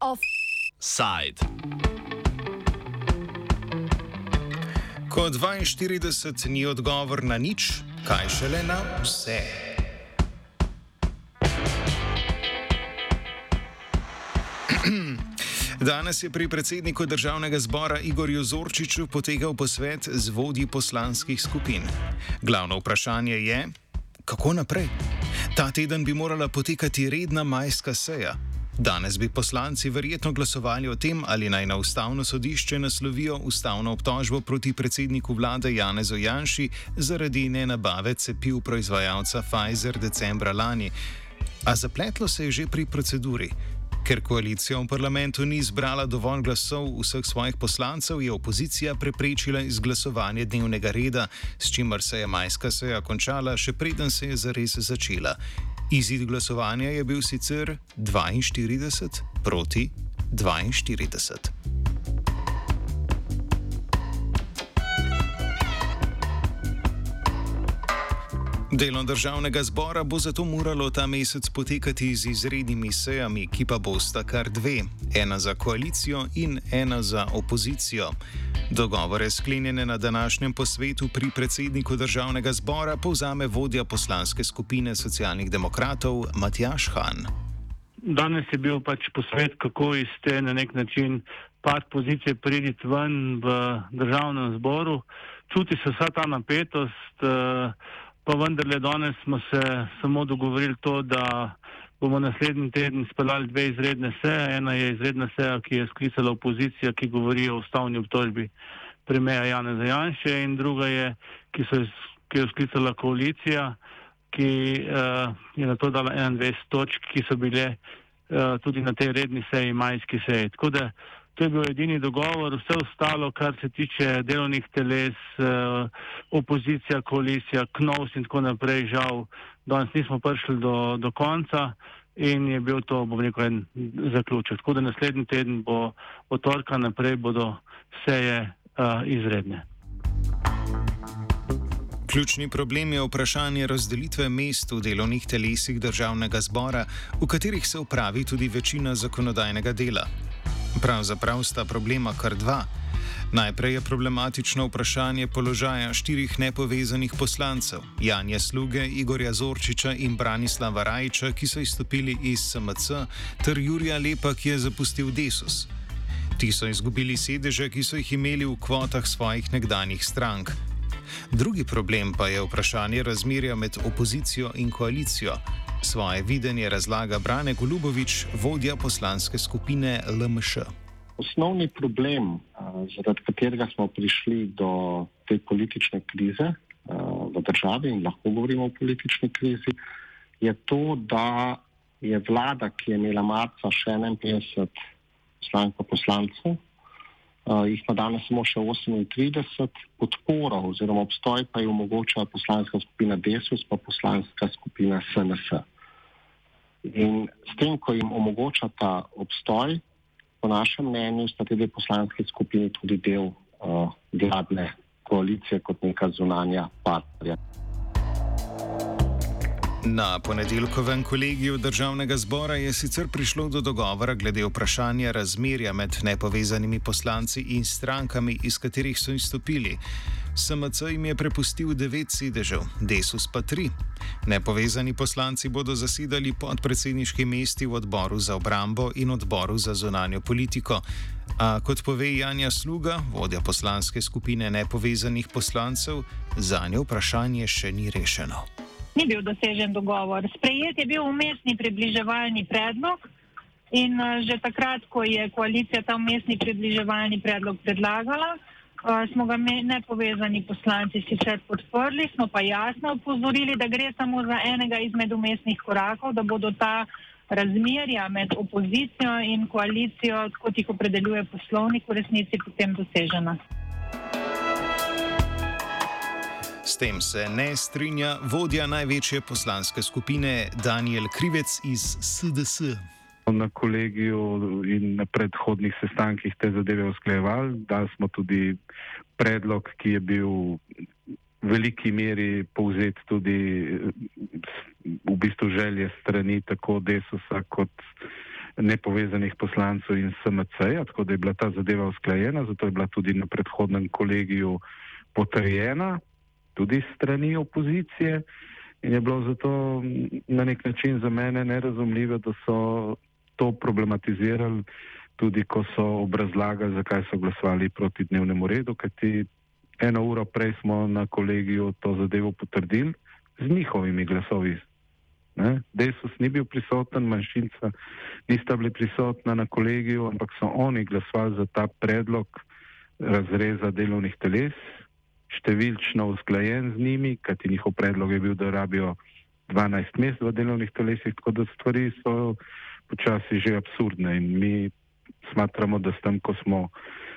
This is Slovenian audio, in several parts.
Offside. Ko 42 ni odgovor na nič, kaj šele na vse. Danes je pri predsedniku državnega zbora Igorju Zorčiču potekal posvet z vodji poslanskih skupin. Glavno vprašanje je, kako naprej? Ta teden bi morala potekati redna majska seja. Danes bi poslanci verjetno glasovali o tem, ali naj na ustavno sodišče naslovijo ustavno obtožbo proti predsedniku vlade Janezu Janši zaradi nenabave cepiv proizvajalca Pfizer decembra lani. A zapletlo se je že pri proceduri. Ker koalicija v parlamentu ni zbrala dovolj glasov vseh svojih poslancev, je opozicija preprečila izglasovanje dnevnega reda, s čimer se je majska seja končala, še preden se je zares začela. Izid glasovanja je bil sicer 42 proti 42. Delo državnega zbora bo zato moralo ta mesec potekati z izrednimi sejami, ki pa bosta kar dve: ena za koalicijo in ena za opozicijo. Dogovore sklenjene na današnjem posvetu pri predsedniku državnega zbora povzame vodja poslanske skupine socialnih demokratov Matjaš Han. Danes je bil pač posvet, kako iz te na nek način pad pozicije priditi ven v državnem zboru. Čuti se vsa ta napetost. Uh, pa vendarle danes smo se samo dogovorili to, da bomo naslednji teden speljali dve izredne seje. Ena je izredna seja, ki je sklicala opozicija, ki govori o ustavni obtožbi premijeja Jana Zajanše in druga je, ki, so, ki je sklicala koalicija, ki uh, je na to dala 21 točk, ki so bile uh, tudi na tej redni seji, majski seji. Tako da To je bil edini dogovor, vse ostalo, kar se tiče delovnih teles, eh, opozicija, koalicija, KNOVS in tako naprej, žal, danes nismo prišli do, do konca in je bil to, bom rekel, en zaključek. Tako da naslednji teden bo od torka naprej bodo seje uh, izredne. Ključni problem je vprašanje razdelitve mest v delovnih telesih državnega zbora, v katerih se upravi tudi večina zakonodajnega dela. Pravzaprav sta problema kar dva. Najprej je problematično vprašanje položaja štirih nepovezanih poslancev: Janja Sluge, Igorja Zorčiča in Branislava Rajča, ki so izstopili iz SMC, ter Jurija Lepa, ki je zapustil Desus. Ti so izgubili sedeže, ki so jih imeli v kvotah svojih nekdanjih strank. Drugi problem pa je vprašanje razmerja med opozicijo in koalicijo. Svoje videnje razlaga Brane Golubovič, vodja poslanske skupine LMŠ. Osnovni problem, zaradi katerega smo prišli do te politične krize v državi in lahko govorimo o politični krizi, je to, da je vlada, ki je imela marca še 51 poslank poslancev, jih ima danes samo še 38, podporo oziroma obstoj pa je omogočila poslanska skupina Desus pa poslanska skupina SNS. In s tem, ko jim omogoča ta obstoj, po našem mnenju, sta te dve poslanske skupini tudi del uh, vladne koalicije kot neka zunanja partnerja. Na ponedeljkovem kolegiju državnega zbora je sicer prišlo do dogovora glede vprašanja razmerja med nepovezanimi poslanci in strankami, iz katerih so izstopili. SMC jim je prepustil devet sedežev, Desus pa tri. Nepovezani poslanci bodo zasedali podpredsedniški mesti v odboru za obrambo in odboru za zunanjo politiko. A kot pove Janja Sluga, vodja poslanske skupine nepovezanih poslancev, za njo vprašanje še ni rešeno ni bil dosežen dogovor. Sprejet je bil umestni približevalni predlog in uh, že takrat, ko je koalicija ta umestni približevalni predlog predlagala, uh, smo ga nepovezani poslanci sicer podprli, smo pa jasno upozorili, da gre samo za enega izmed umestnih korakov, da bodo ta razmerja med opozicijo in koalicijo, kot jih opredeljuje poslovnik, v resnici potem dosežena. S tem se ne strinja vodja največje poslanske skupine Daniel Krivec iz SDS. na kolegiju in na predhodnih sestankih te zadeve usklejevali. Dali smo tudi predlog, ki je bil v veliki meri povzet tudi v bistvu želje strani tako Desusa kot nepovezanih poslancev in SMC-ja, tako da je bila ta zadeva usklajena, zato je bila tudi na predhodnem kolegiju potrjena tudi strani opozicije. In je bilo zato na nek način za mene nerazumljivo, da so to problematizirali tudi, ko so obrazlagali, zakaj so glasovali proti dnevnemu redu, kajti eno uro prej smo na kolegiju to zadevo potrdili z njihovimi glasovi Desus ni bil prisoten, manjšinca nista bili prisotna na kolegiju, ampak so oni glasovali za ta predlog razreza delovnih teles, številčno usklajen z njimi, kajti njihov predlog je bil, da rabijo 12 mest v delovnih telesih, tako da stvari so počasi že absurdne in mi smatramo, da s tem, ko smo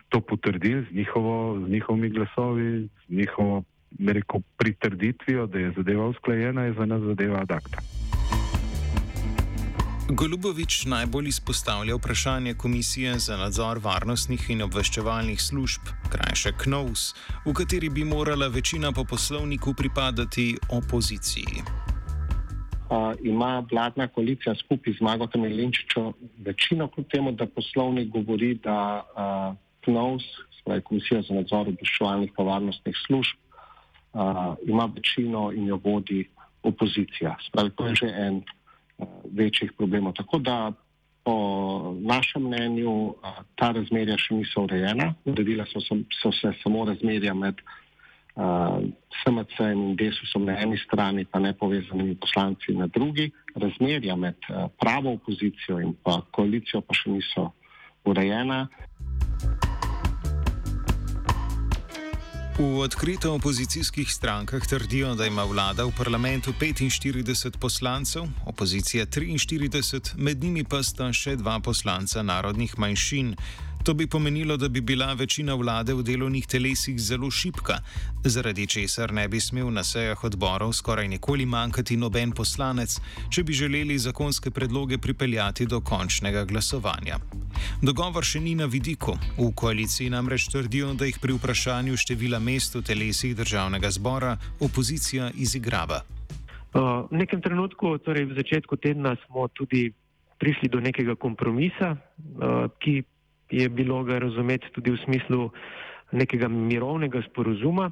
to potrdili z, njihovo, z njihovimi glasovi, z njihovo rekel, pritrditvijo, da je zadeva usklajena, je za nas zadeva adakta. Golubovič najbolj izpostavlja vprašanje Komisije za nadzor varnostnih in obveščevalnih služb, krajše KNOVS, v kateri bi morala večina po poslovniku pripadati opoziciji. Uh, ima vladna koalicija skupaj z Magotom in Linčičem večino kljub temu, da poslovnik govori, da uh, KNOVS, spravi Komisija za nadzor obveščevalnih in varnostnih služb, uh, ima večino in jo vodi opozicija. Spravi, to je že en večjih problemov. Tako da po našem mnenju ta razmerja še niso urejena. Uredila so, so se samo razmerja med uh, SMC in Desusom na eni strani, pa ne povezanimi poslanci na drugi. Razmerja med uh, pravo opozicijo in pa koalicijo pa še niso urejena. V odkrito opozicijskih strankah trdijo, da ima vlada v parlamentu 45 poslancev, opozicija 43, med njimi pa sta še dva poslanca narodnih manjšin, To bi pomenilo, da bi bila večina vlade v delovnih telesih zelo šipka, zaradi česar ne bi smel na sejah odborov skoraj nikoli manjkati noben poslanec, če bi želeli zakonske predloge pripeljati do končnega glasovanja. Dogovor še ni na vidiku. V koaliciji namreč trdijo, da jih pri vprašanju števila mest v telesih državnega zbora opozicija izigrava. V nekem trenutku, torej v začetku tedna, smo tudi prišli do nekega kompromisa, ki je bilo ga razumeti tudi v smislu nekega mirovnega sporozuma.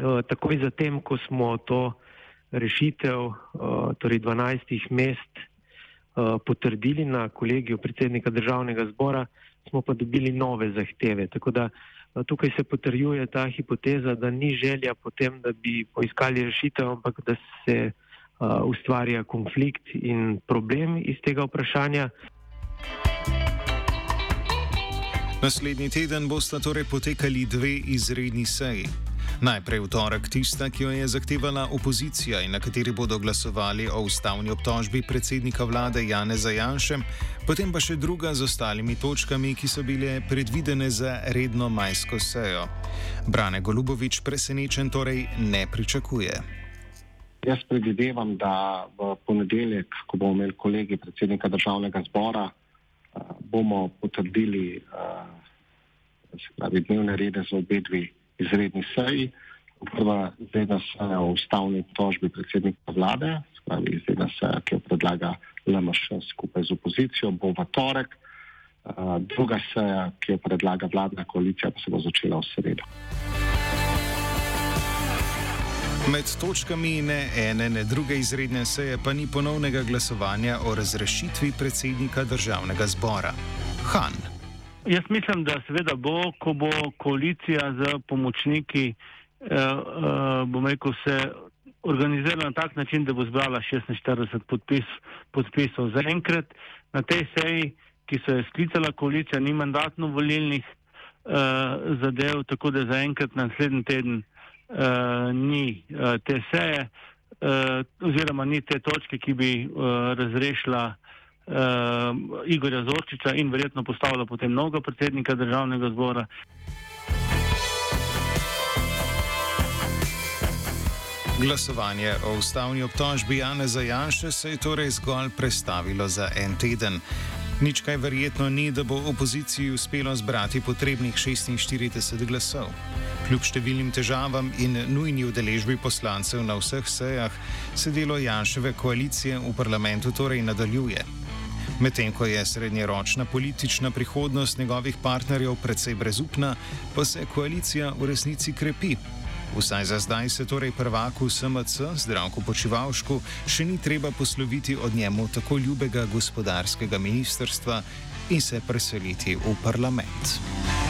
Eh, takoj zatem, ko smo to rešitev, eh, torej 12 mest, eh, potrdili na kolegiju predsednika državnega zbora, smo pa dobili nove zahteve. Tako da tukaj se potrjuje ta hipoteza, da ni želja potem, da bi poiskali rešitev, ampak da se ustvarja konflikt in problem iz tega vprašanja. Naslednji teden bosta torej potekali dve izredni seji. Najprej v torek tista, ki jo je zahtevala opozicija in na kateri bodo glasovali o ustavni obtožbi predsednika vlade Jane Zajanše, potem pa še druga z ostalimi točkami, ki so bile predvidene za redno majsko sejo. Brane Golubovič presenečen torej ne pričakuje. Jaz predvidevam, da v ponedeljek, ko bomo imeli kolegi predsednika državnega zbora, bomo potrdili pravi, dnevne rede za obe dve izredni seji. Prva izredna seja o ustavni tožbi predsednika vlade, spravi izredna seja, ki jo predlaga LMŠ skupaj z opozicijo, bo v torek. Druga seja, ki jo predlaga vladna koalicija, pa se bo začela v sredo. Med točkami ne ene, ne druge izredne seje pa ni ponovnega glasovanja o razrešitvi predsednika državnega zbora. Han. Jaz mislim, da seveda bo, ko bo koalicija z pomočniki, eh, eh, bom rekel, se organizirala na tak način, da bo zbrala 46 podpis, podpisov. Zaenkrat na tej seji, ki so jo sklicala koalicija, ni mandatno volilnih eh, zadev, tako da zaenkrat naslednji teden uh, ni uh, te seje, uh, oziroma ni te točke, ki bi uh, razrešila uh, Igorja Zorčiča in verjetno postavila potem novega predsednika državnega zbora. Glasovanje o ustavni obtožbi Jana Zajanša se je torej zgolj prestavilo za en teden. Nič kaj verjetno ni, da bo opoziciji uspelo zbrati potrebnih 46 glasov. Kljub številnim težavam in nujni udeležbi poslancev na vseh sejah, se delo Janševe koalicije v parlamentu torej nadaljuje. Medtem ko je srednjeročna politična prihodnost njegovih partnerjev precej brezupna, pa se koalicija v resnici krepi. Vsaj za zdaj se torej prvaku SMC, zdravku počivalšku, še ni treba posloviti od njemu tako ljubega gospodarskega ministrstva in se preseliti v parlament.